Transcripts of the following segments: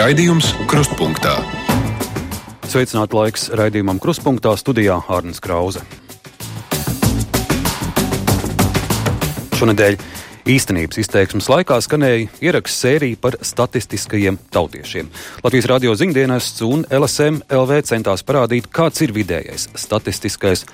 Raidījums Krustpunktā. Sveicināti laiks raidījumam Krustpunktā studijā Hārnas Krause. Šonadēļ Īstenības izteiksmes laikā skanēja ieraksts sērija par statistiskajiem tautiešiem. Latvijas radio ziņdienests un LSM LV centās parādīt, kāds ir vidējais statistiskais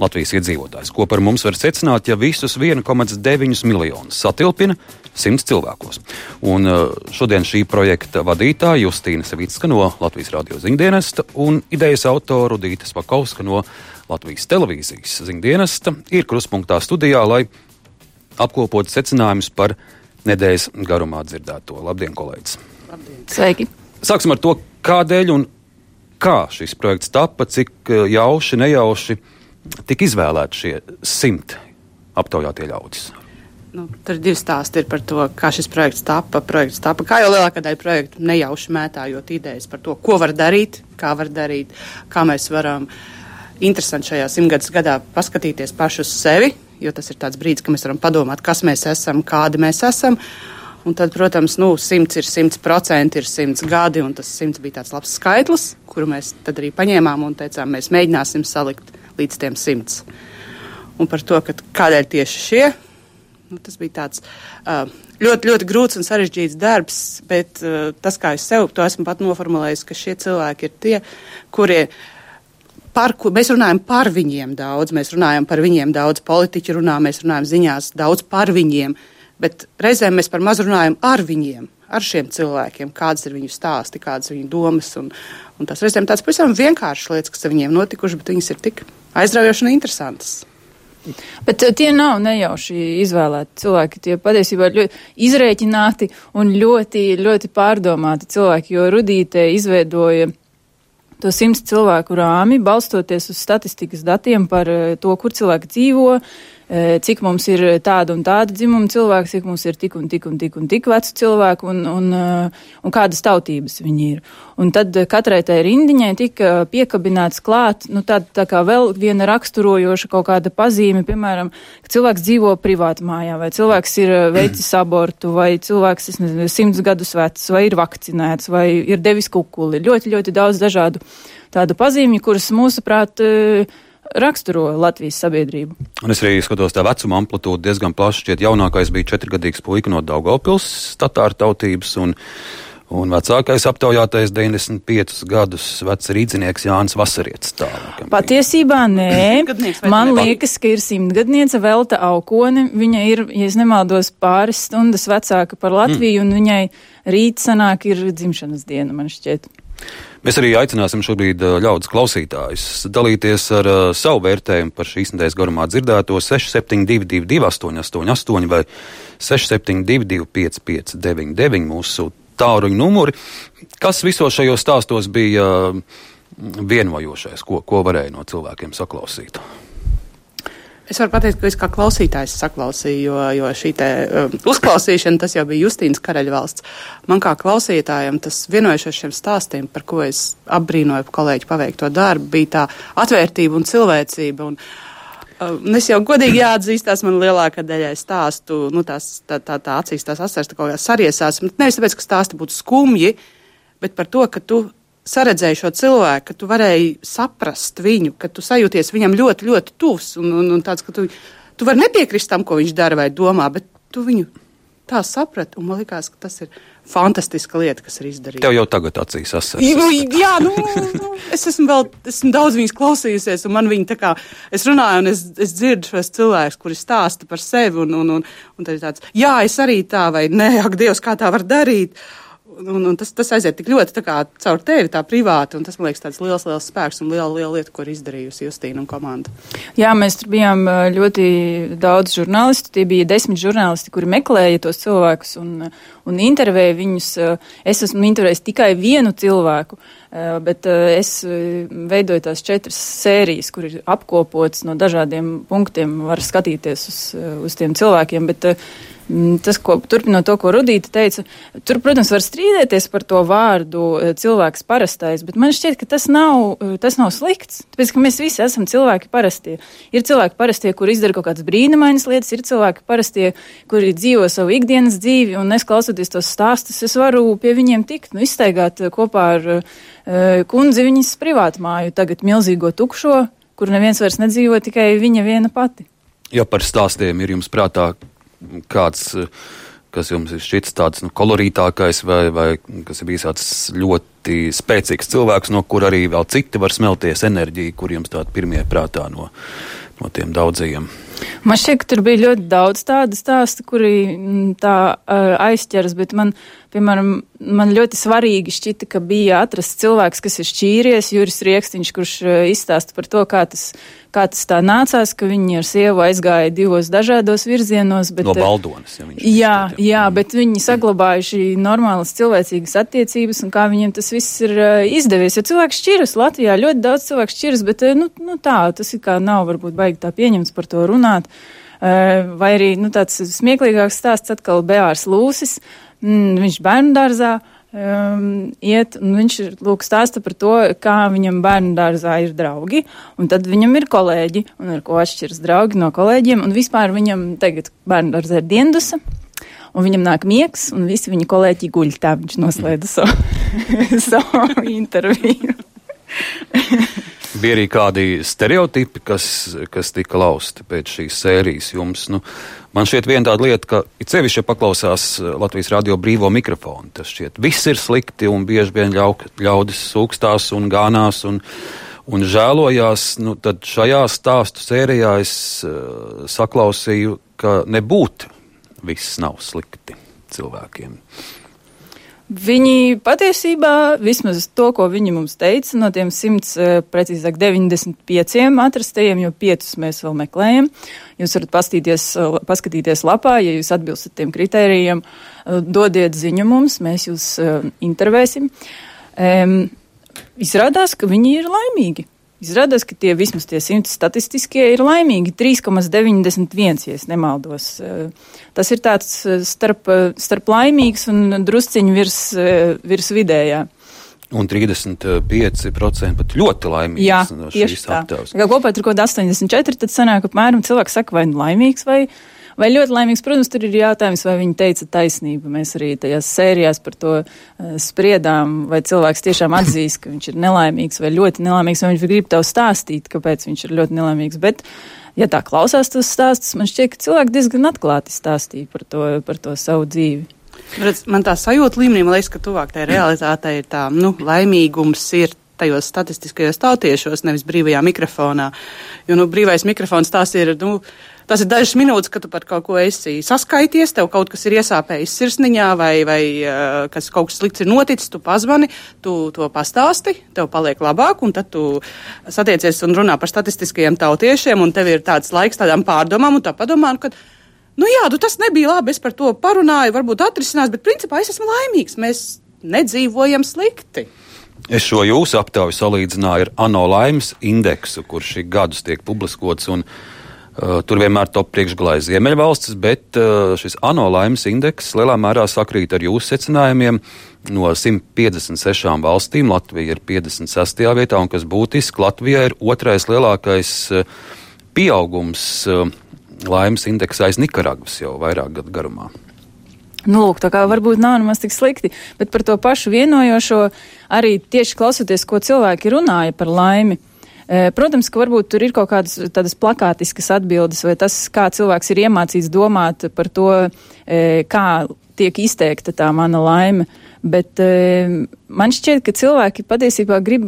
Latvijas iedzīvotājs, ko par mums var secināt, ja visus 1,9 miljonus satilpina 100 cilvēkos. Un uh, šodien šī projekta vadītāja Justīna Savicka no Latvijas radio ziņdienesta un idejas autoru Dīta Spakovska no Latvijas televīzijas ziņdienesta ir kruspunktā studijā, lai apkopot secinājumus par nedēļas garumā dzirdēto. Labdien, kolēģis! Labdien. Sveiki! Sāksim ar to, kādēļ un kā šis projekts tapa, cik eh, jauši, nejauši tika izvēlēti šie simti aptaujātie ļaudis. Nu, tur ir divi stāsti par to, kā šis projekts tapa. Projekts tapa kā jau lielākā daļa projektu nejauši mētājot idejas par to, ko var darīt, kā var darīt, kā mēs varam interesanti šajā simtgadus gadā paskatīties paši uz sevi, jo tas ir tāds brīdis, kad mēs varam padomāt, kas mēs esam, kādi mēs esam. Un tad, protams, nu, 100 ir 100%, ir 100 gadi, un tas 100 bija tāds labs skaitlis, kuru mēs tad arī paņēmām un teicām, mēs mēģināsim salikt līdz tiem 100. Un par to, kādēļ tieši šie, nu, tas bija tāds ļoti, ļoti grūts un sarežģīts darbs, bet tas, kā es sev to esmu pat noformulējis, ka šie cilvēki ir tie, kurie par ko mēs runājam par viņiem daudz. Mēs runājam par viņiem daudz, politiķi runā, mēs runājam ziņās daudz par viņiem, bet reizēm mēs par maz runājam ar viņiem, ar šiem cilvēkiem, kādas ir viņu stāsti, kādas ir viņu domas. Un, un tas reizēm tāds pavisam vienkāršs lietas, kas ar viņiem notikuši, bet viņas ir tik aizraujošas un interesantas. Bet eh, tie nav nejauši izvēlēti cilvēki. Tie patiesībā ir ļoti izrēķināti un ļoti, ļoti pārdomāti cilvēki, jo Rudīte izveidoja to simts cilvēku rāmi, balstoties uz statistikas datiem par eh, to, kur cilvēki dzīvo, cik mums ir tāda un tāda dzimuma cilvēki, cik mums ir tik un tik un tik un tik vecu cilvēku un, un, eh, un kādas tautības viņi ir. Un tad katrai tai rindiņai tika piekabināts klāt, nu tā, tā kā vēl viena raksturojoša kaut kāda pazīme, piemēram, ka cilvēks dzīvo privātu mājā, vai cilvēks ir eh, veicis abortu, vai cilvēks, es nezinu, simts gadus vecs, vai ir vakcinēts, vai ir devis kukuli. Ļoti, ļoti daudz dažādu tādu pazīmju, kuras mūsuprāt, uh, raksturo Latvijas sabiedrību. Un es arī skatos tā vecuma amplitūdu diezgan plaši. Šķiet, jaunākais bija četrgadīgs puika no Daugavpils, tatāra tautības, un, un vecākais aptaujātais 95 gadus vecs rīdzinieks Jānis Vasarietis. Patiesībā nē. Man liekas, ka ir simtgadniece Velta Aukone. Viņa ir, ja es nemaldos, pāris stundas vecāka par Latviju, mm. un viņai rīt sanāk ir dzimšanas diena, man šķiet. Mēs arī aicināsim šobrīd ļaudis klausītājus dalīties ar uh, savu vērtējumu par šīs nedēļas garumā dzirdēto 6722, 888 vai 672, 559, mūsu tāluņa numuri. Kas visos šajos stāstos bija vienojošais, ko, ko varēja no cilvēkiem saklausīt? Es varu pateikt, ka es kā klausītājs saklausīju, jo, jo šī te, um, uzklausīšana, tas jau bija Justīnas karaļvalsts. Man kā klausītājam tas vienojušies šiem stāstiem, par ko es apbrīnoju kolēģi paveikto darbu, bija tā atvērtība un cilvēcība. Un, um, Es jau godīgi jāatzīstās, man lielākā daļai stāstu, nu, tās, tā, tā, tā acīs tās asars tā kaut kā sariesās. Nevis tāpēc, ka stāsti būtu skumji, bet par to, ka tu saredzēji šo cilvēku, ka tu varēji saprast viņu, ka tu sajūties viņam ļoti, ļoti tuvs un, un, un tāds, tu, tu vari nepiekrist tam, ko viņš dara vai domā, bet tu viņu tā saprati, un man liekas, ka tas ir fantastiska lieta, kas ir izdarīta. Tev jau tagad acīs asars. Jā, nu, nu, es esmu vēl, esmu daudz viņas klausījusies, un man viņi tā kā, es runāju, un es, es dzirdu šos cilvēkus, kuri stāsta par sevi, un, un, un, un tad ir tāds, jā, es arī tā, vai nē, ak, Dievs, kā tā var darīt. Un, un tas, tas aiziet tik ļoti kā, caur tevi, tā privāti. Tas man liekas, tāds liels, liels spēks un liela, liela lieta, ko ir izdarījusi Justīna un komanda. Jā, mēs tur bijām ļoti daudz žurnālistu. Tie bija desmit žurnālisti, kuri meklēja tos cilvēkus un, un intervēja viņus. Es esmu intervējis tikai vienu cilvēku. Bet es veidoju tās četras sērijas, kur ir apkopots no dažādiem punktiem, var skatīties uz, uz tiem cilvēkiem. Bet, tas, ko turpinot to, ko Rudīta teica, tur, protams, var strīdēties par to vārdu eh, cilvēks parastais, bet man šķiet, ka tas nav, eh, tas nav slikts. Tāpēc, ka mēs visi esam cilvēki parastie. Ir cilvēki parastie, kur izdara kaut kādas brīnumainas lietas, ir cilvēki parastie, kuri dzīvo savu ikdienas dzīvi, un es klausoties tos stāstus, es varu pie viņiem tikt, nu, izsteigāt eh, kopā ar uh, kundzi viņas privātmāju, tagad milzīgo tukšo, kur neviens vairs nedzīvo, tikai viņa viena pati. Ja par stāstiem ir jums prātā kāds, kas jums ir šķits tāds nu, kolorītākais, vai, vai kas ir bijis tāds ļoti spēcīgs cilvēks, no kur arī vēl citi var smelties enerģija, kur jums tādi pirmie prātā no, no tiem daudzajiem? Man šķiet, ka tur bija ļoti daudz tādu stāstu, kuri mm, tā uh, aizķeras, bet man, piemēram, man ļoti svarīgi šķita, ka bija atrasts cilvēks, kas ir šķīries, Juris Riekstiņš, kurš uh, izstāsta par to, kā tas kā tas tā nācās, ka viņi ar sievu aizgāja divos dažādos virzienos. Bet, no baldonas, ja viņš jā, izskatiem. jā, mm. bet viņi saglabājuši normālas cilvēcīgas attiecības un kā viņiem tas viss ir uh, izdevies. Jo cilvēks šķiras Latvijā, ļoti daudz cilvēku šķiras, bet uh, nu, nu tā, tas ir kā nav varbūt baigi tā pieņemts par to runāt. Uh, vai arī nu, tāds smieklīgāks stāsts atkal Beārs Lūsis, mm, viņš bērnu dārzā. Um, iet, un viņš lūk stāsta par to, kā viņam bērnu dārzā ir draugi, un tad viņam ir kolēģi, un ar ko atšķiras draugi no kolēģiem, un vispār viņam tagad bērnu dārzā ir diendusa, un viņam nāk miegs, un visi viņa kolēģi guļ, tā viņš noslēdza savu, savu interviju. Bija arī kādi stereotipi, kas, kas tika lausti pēc šīs sērijas jums. Nu, man šķiet, viena tāda lieta, ka it sevišķi, ja paklausās eh, Latvijas radio brīvo mikrofonu, tas šķiet, viss ir slikti un bieži vien ļau, ļaudis sūkstās un gānās un, un žēlojās. Nu, tad šajā stāstu sērijā es uh, saklausīju, ka nebūtu viss nav slikti cilvēkiem. Viņi patiesībā, vismaz to, ko viņi mums teica, no tiem simts, eh, precīzāk 95 atrastajiem, jo piecus mēs vēl meklējam. Jūs varat pastīties, eh, paskatīties lapā, ja jūs atbilstat tiem kritērijiem, eh, dodiet ziņu mums, mēs jūs intervēsim. Um, izrādās, ka viņi ir laimīgi. Izrādās, ka tie vismaz tie simti statistiskie ir laimīgi 3,91, ja nemaldos. Eh, tas ir tāds eh, starp, eh, starp laimīgs un drusciņu virs, virs vidējā. Un 35% pat ļoti laimīgs Jā, no šīs aptaujas. Ja kopā tur kaut kāda 84, tad sanāk apmēram cilvēks saka, vai nu laimīgs vai laimīgs Vai ļoti laimīgs, protams, tur ir jautājums, vai viņi teica taisnību. Mēs arī tajās sērijās par to uh, spriedām, vai cilvēks tiešām atzīst, ka viņš ir nelaimīgs vai ļoti nelaimīgs, vai viņš grib tev stāstīt, kāpēc viņš ir ļoti nelaimīgs. Bet, ja tā klausās tos stāstus, man šķiet, ka cilvēki diezgan atklāti stāstīja par to, par to savu dzīvi. Redz, man tā sajūta līmenī, man liekas, ka tuvāk tai realitātei ir tā, nu, laimīgums ir tajos statistiskajos tautiešos, nevis brīvajā mikrofonā. Jo, nu, brīvais mikrofons tās ir, nu, Tas ir dažas minūtes, kad tu par kaut ko esi saskaities, tev kaut kas ir iesāpējis sirsniņā vai, vai kas kaut kas slikts ir noticis, tu pazvani, tu to pastāsti, tev paliek labāk, un tad tu satiecies un runā par statistiskajiem tautiešiem, un tev ir tāds laiks tādām pārdomām, un tā padomā, nu, ka, nu jā, nu tas nebija labi, es par to parunāju, varbūt atrisinās, bet principā es esmu laimīgs, mēs nedzīvojam slikti. Es šo jūsu aptauju salīdzināju ar ANO laimes indeksu, kurš ik gadus tiek publiskots. Un, uh, Uh, tur vienmēr top priekšgalā ir Ziemeļvalstis, bet uh, šis ANO laimes indeks lielā mērā sakrīt ar jūsu secinājumiem. No 156 valstīm Latvija ir 56. vietā, un kas būtiski, Latvijā ir otrais lielākais uh, pieaugums laimes indeksā aiz Nikaragvas jau vairāk gadu garumā. Nu, lūk, tā kā varbūt nav nemaz tik slikti, bet par to pašu vienojošo arī tieši klausoties, ko cilvēki runāja par laimi. Protams, ka varbūt tur ir kaut kādas tādas plakātiskas atbildes, vai tas, kā cilvēks ir iemācīts domāt par to, kā tiek izteikta tā mana laime. Bet man šķiet, ka cilvēki patiesībā grib.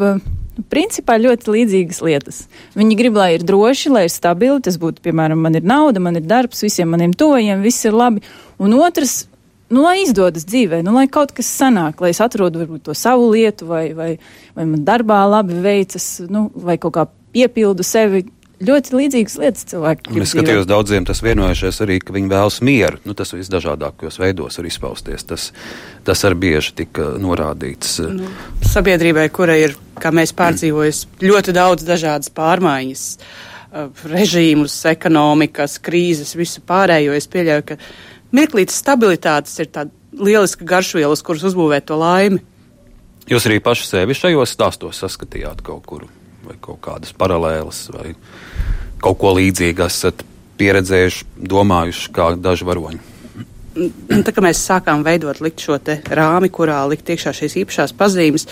Nu, principā ļoti līdzīgas lietas. Viņi grib, lai ir droši, lai ir stabili. Tas būtu, piemēram, man ir nauda, man ir darbs, visiem maniem tojiem, viss ir labi. Un otrs, nu, lai izdodas dzīvē, nu, lai kaut kas sanāk, lai es atrodu varbūt to savu lietu, vai, vai, vai man darbā labi veicas, nu, vai kaut kā piepildu sevi. Ļoti līdzīgas lietas cilvēki. Es skatījos, daudziem tas vienojušies arī, ka viņi vēlas mieru. Nu, tas visdažādākajos veidos var izpausties. Tas, tas arī bieži tika norādīts. Nu, sabiedrībai, kura ir, kā mēs pārdzīvojam, ļoti daudz dažādas pārmaiņas, režīmus, ekonomikas, krīzes, visu pārējo, es pieļauju, ka mirklītes stabilitātes ir tāda lieliska garšviela, uz kuras uzbūvēt to laimi. Jūs arī paši sevi šajos stāstos saskatījāt kaut kur, vai kaut kādas paralēlas, vai kaut ko līdzīgu esat pieredzējuši, domājuši, kā daži varoņi. Tā kā mēs sākām veidot šo rāmi, kurā likt iekšā šīs īpašās pazīmes,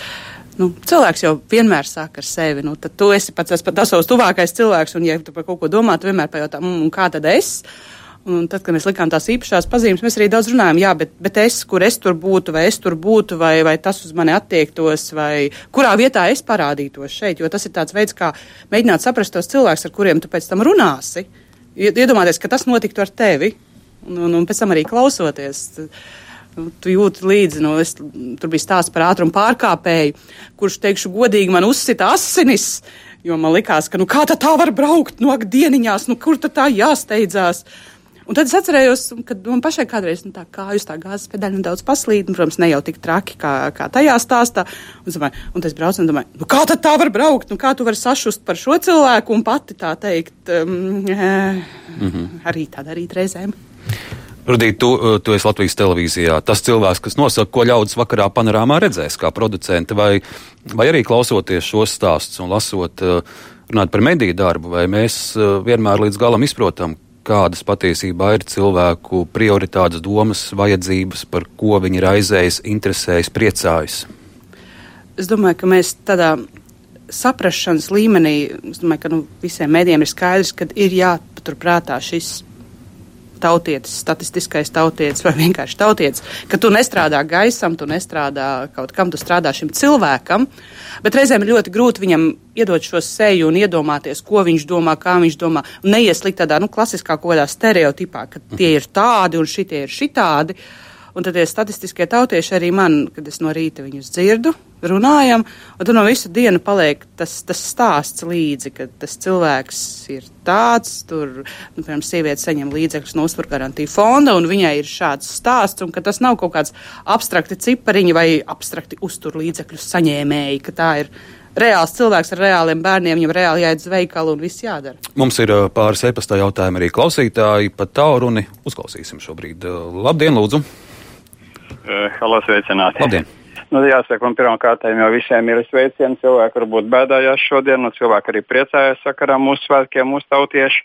nu, cilvēks jau vienmēr sāk ar sevi. Nu, tad tu esi pats, pats tas savs tuvākais cilvēks, un, ja tu par kaut ko domā, tu vienmēr pajautā, mm, kā tad es? Un tad, kad mēs likām tās īpašās pazīmes, mēs arī daudz runājām, jā, bet, bet es, kur es tur būtu, vai es tur būtu, vai, vai tas uz mani attiektos, vai kurā vietā es parādītos šeit, jo tas ir tāds veids, kā mēģināt saprast tos cilvēkus, ar kuriem tu pēc tam runāsi. Iedomāties, ka tas notiktu ar tevi, un, un, un pēc tam arī klausoties. Tu jūti līdzi, nu, es, tur bija stāsts par ātrumu pārkāpēju, kurš, teikšu, godīgi man uzsita asinis, jo man likās, ka, nu, kā tā var braukt, nu, dieniņās, nu, kur tā jāsteidzās. Un tad es atcerējos, ka man pašai kādreiz nu, tā kājas, tā gāzes pedaļa nedaudz paslīd, un, protams, ne jau tik traki kā, kā tajā stāstā. Un, domāju, un es braucu un domāju, nu, kā tad tā var braukt, nu, kā tu vari sašust par šo cilvēku un pati tā teikt, um, mm -hmm. arī tā darīt reizēm. Rudīt, tu, uh, tu esi Latvijas televīzijā. Tas cilvēks, kas nosaka, ko ļaudis vakarā panorāmā redzēs, kā producenti, vai, vai arī klausoties šos stāstus un lasot, uh, runāt par mediju darbu, vai mēs vienmēr līdz galam izprotam, kādas patiesībā ir cilvēku prioritātes, domas, vajadzības, par ko viņi raizējas, interesējas, priecājas? Es domāju, ka mēs tādā saprašanas līmenī, es domāju, ka nu, visiem mēdiem ir skaidrs, ka ir jāpaturprātā šis tautietis, statistiskais tautietis vai vienkārši tautietis, ka tu nestrādā gaisam, tu nestrādā kaut kam, tu strādā šim cilvēkam, bet reizēm ir ļoti grūti viņam iedot šo seju un iedomāties, ko viņš domā, kā viņš domā, un neieslikt tādā, nu, klasiskā kaut kādā stereotipā, ka tie ir tādi un šitie ir šitādi. Un tad tie statistiskie tautieši arī man, kad es no rīta viņus dzirdu, runājam, un tad no visu dienu paliek tas, tas stāsts līdzi, ka tas cilvēks ir tāds, tur, nu, piemēram, sieviete saņem līdzekļus no uzturgarantija fonda, un viņai ir šāds stāsts, un ka tas nav kaut kāds abstrakti cipariņi vai abstrakti uzturlīdzekļu saņēmēji, ka tā ir reāls cilvēks ar reāliem bērniem, viņam reāli jāiet uz veikalu un viss jādara. Mums ir pāris e-pastā jautājumi arī klausītāji pa tauruni. Uzklausīsim šobrīd. Labdien, lūdzu! Halo, sveicināti! Labdien! Nu, jāsaka, man pirmām kārtām jau visiem ir sveicieni. Cilvēki varbūt bēdājās šodien, un cilvēki arī priecājās sakarā mūsu svētkiem, mūsu tautieši.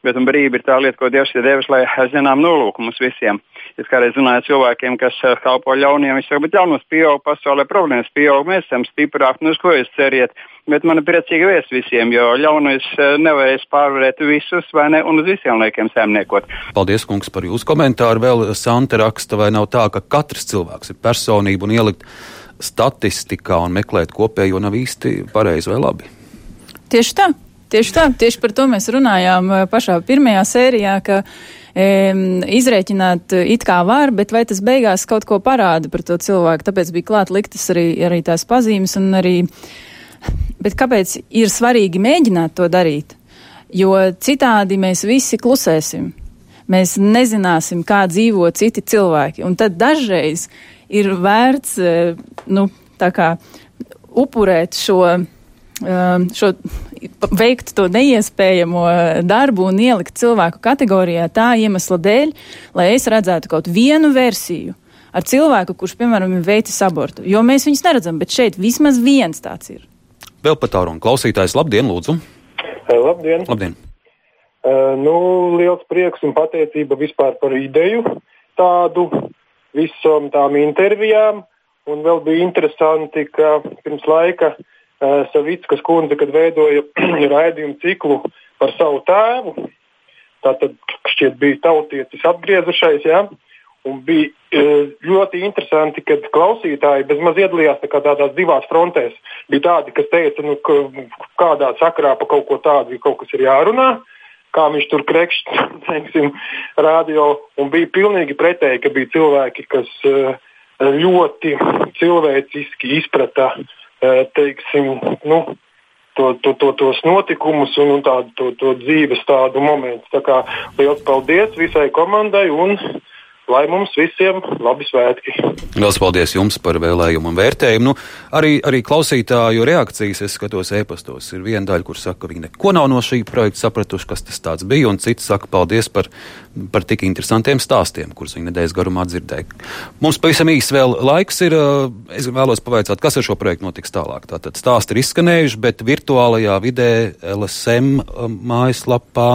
Bet brīvība ir tā lieta, ko Dievs ir devis, lai zinām nolūku mums visiem. Es kādreiz runāju ar cilvēkiem, kas eh, kalpo ļauniem, viņi saka, bet ļaunos pieaug pasaulē, problēmas pieaug, mēs esam stiprāki, nu uz ko jūs ceriet? Bet man ir priecīgi vēsts visiem, jo ļaunais eh, nevarēs pārvarēt visus, vai ne, un uz visiem laikiem saimniekot. Paldies, kungs, par jūsu komentāru. Vēl Santa raksta, vai nav tā, ka katrs cilvēks ir personība un ielikt statistikā un meklēt kopējo nav īsti pareizi vai labi? Tieši tā. Tieši tā, tieši par to mēs runājām eh, pašā pirmajā sērijā, ka um, izrēķināt eh, it kā var, bet vai tas beigās kaut ko parāda par to cilvēku, tāpēc bija klāt liktas arī, arī tās pazīmes un arī, bet kāpēc ir svarīgi mēģināt to darīt? Jo citādi mēs visi klusēsim. Mēs nezināsim, kā dzīvo citi cilvēki. Un tad dažreiz ir vērts, eh, nu, kā upurēt šo Um, šo, veikt to neiespējamo darbu un ielikt cilvēku kategorijā tā iemesla dēļ, lai es redzētu kaut vienu versiju ar cilvēku, kurš, piemēram, ir veicis abortu. Jo mēs viņus neredzam, bet šeit vismaz viens tāds ir. Vēl pat tālu un klausītājs, labdien, lūdzu! Labdien! labdien. Uh, nu, liels prieks un pateicība vispār par ideju tādu visam tām intervijām. Un vēl bija interesanti, ka pirms laika uh, Savickas kundze, kad veidoja raidījumu ciklu par savu tēvu. Tātad šķiet bija tautietis atgriezušais. Ja? Un bija uh, ļoti interesanti, kad klausītāji bezmaz iedalījās tā tādās divās frontēs. Bija tādi, kas teica, nu, ka kādā sakrā par kaut ko tādu kaut kas ir jārunā, kā viņš tur krekšķi, teiksim, radio. Un bija pilnīgi pretēji, ka bija cilvēki, kas uh, ļoti cilvēciski izprata uh, teiksim, nu, to, to, to, tos notikumus un, un tādu to, to dzīves tādu momentu. Tā kā liels paldies visai komandai un lai mums visiem labi svētki. Lielas paldies jums par vēlējumu un vērtējumu. Nu, arī, arī klausītāju reakcijas es skatos e-pastos. Ir viena daļa, kur saka, ka viņi neko nav no šī projekta sapratuši, kas tas tāds bija, un citi saka paldies par, par tik interesantiem stāstiem, kurus viņi nedēļas garumā dzirdēja. Mums pavisam īsi vēl laiks ir. Es vēlos pavaicāt, kas ar šo projektu notiks tālāk. Tātad stāsti ir izskanējuši, bet virtuālajā vidē LSM mājaslapā.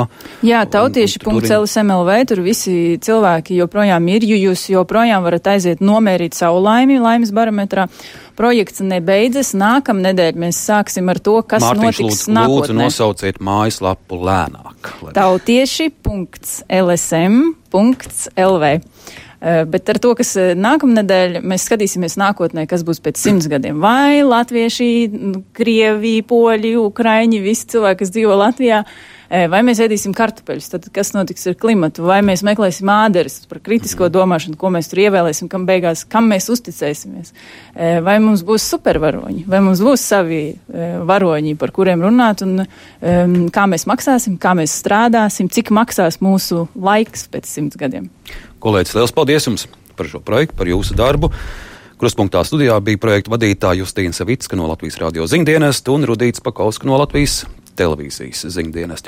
Jā, tautieši.lsmlv tur visi cilvēki joprojām joprojām ir, jo jūs joprojām varat aiziet nomērīt savu laimi laimes barometrā. Projekts nebeidzas. Nākamnedēļ mēs sāksim ar to, kas Mārtiņš, notiks lūdzu, nākotnē. Lūdzu, nosauciet mājaslapu lēnāk. Tautieši.lsm.lv Uh, bet ar to, kas nākamnedēļ mēs skatīsimies nākotnē, kas būs pēc simts gadiem. Vai latvieši, krievi, poļi, ukraiņi, visi cilvēki, kas dzīvo Latvijā, vai mēs ēdīsim kartupeļus, tad kas notiks ar klimatu, vai mēs meklēsim āderes par kritisko domāšanu, ko mēs tur ievēlēsim, kam beigās, kam mēs uzticēsimies, vai mums būs supervaroņi, vai mums būs savi varoņi, par kuriem runāt, un kā mēs maksāsim, kā mēs strādāsim, cik maksās mūsu laiks pēc simts gadiem. Kolēģis, liels paldies jums par šo projektu, par jūsu darbu. Kruspunktā studijā bija projekta vadītāja Justīna Savicka no Latvijas radio ziņdienas un Rudīts Pakausks no Latvijas televīzijas ziņdienas.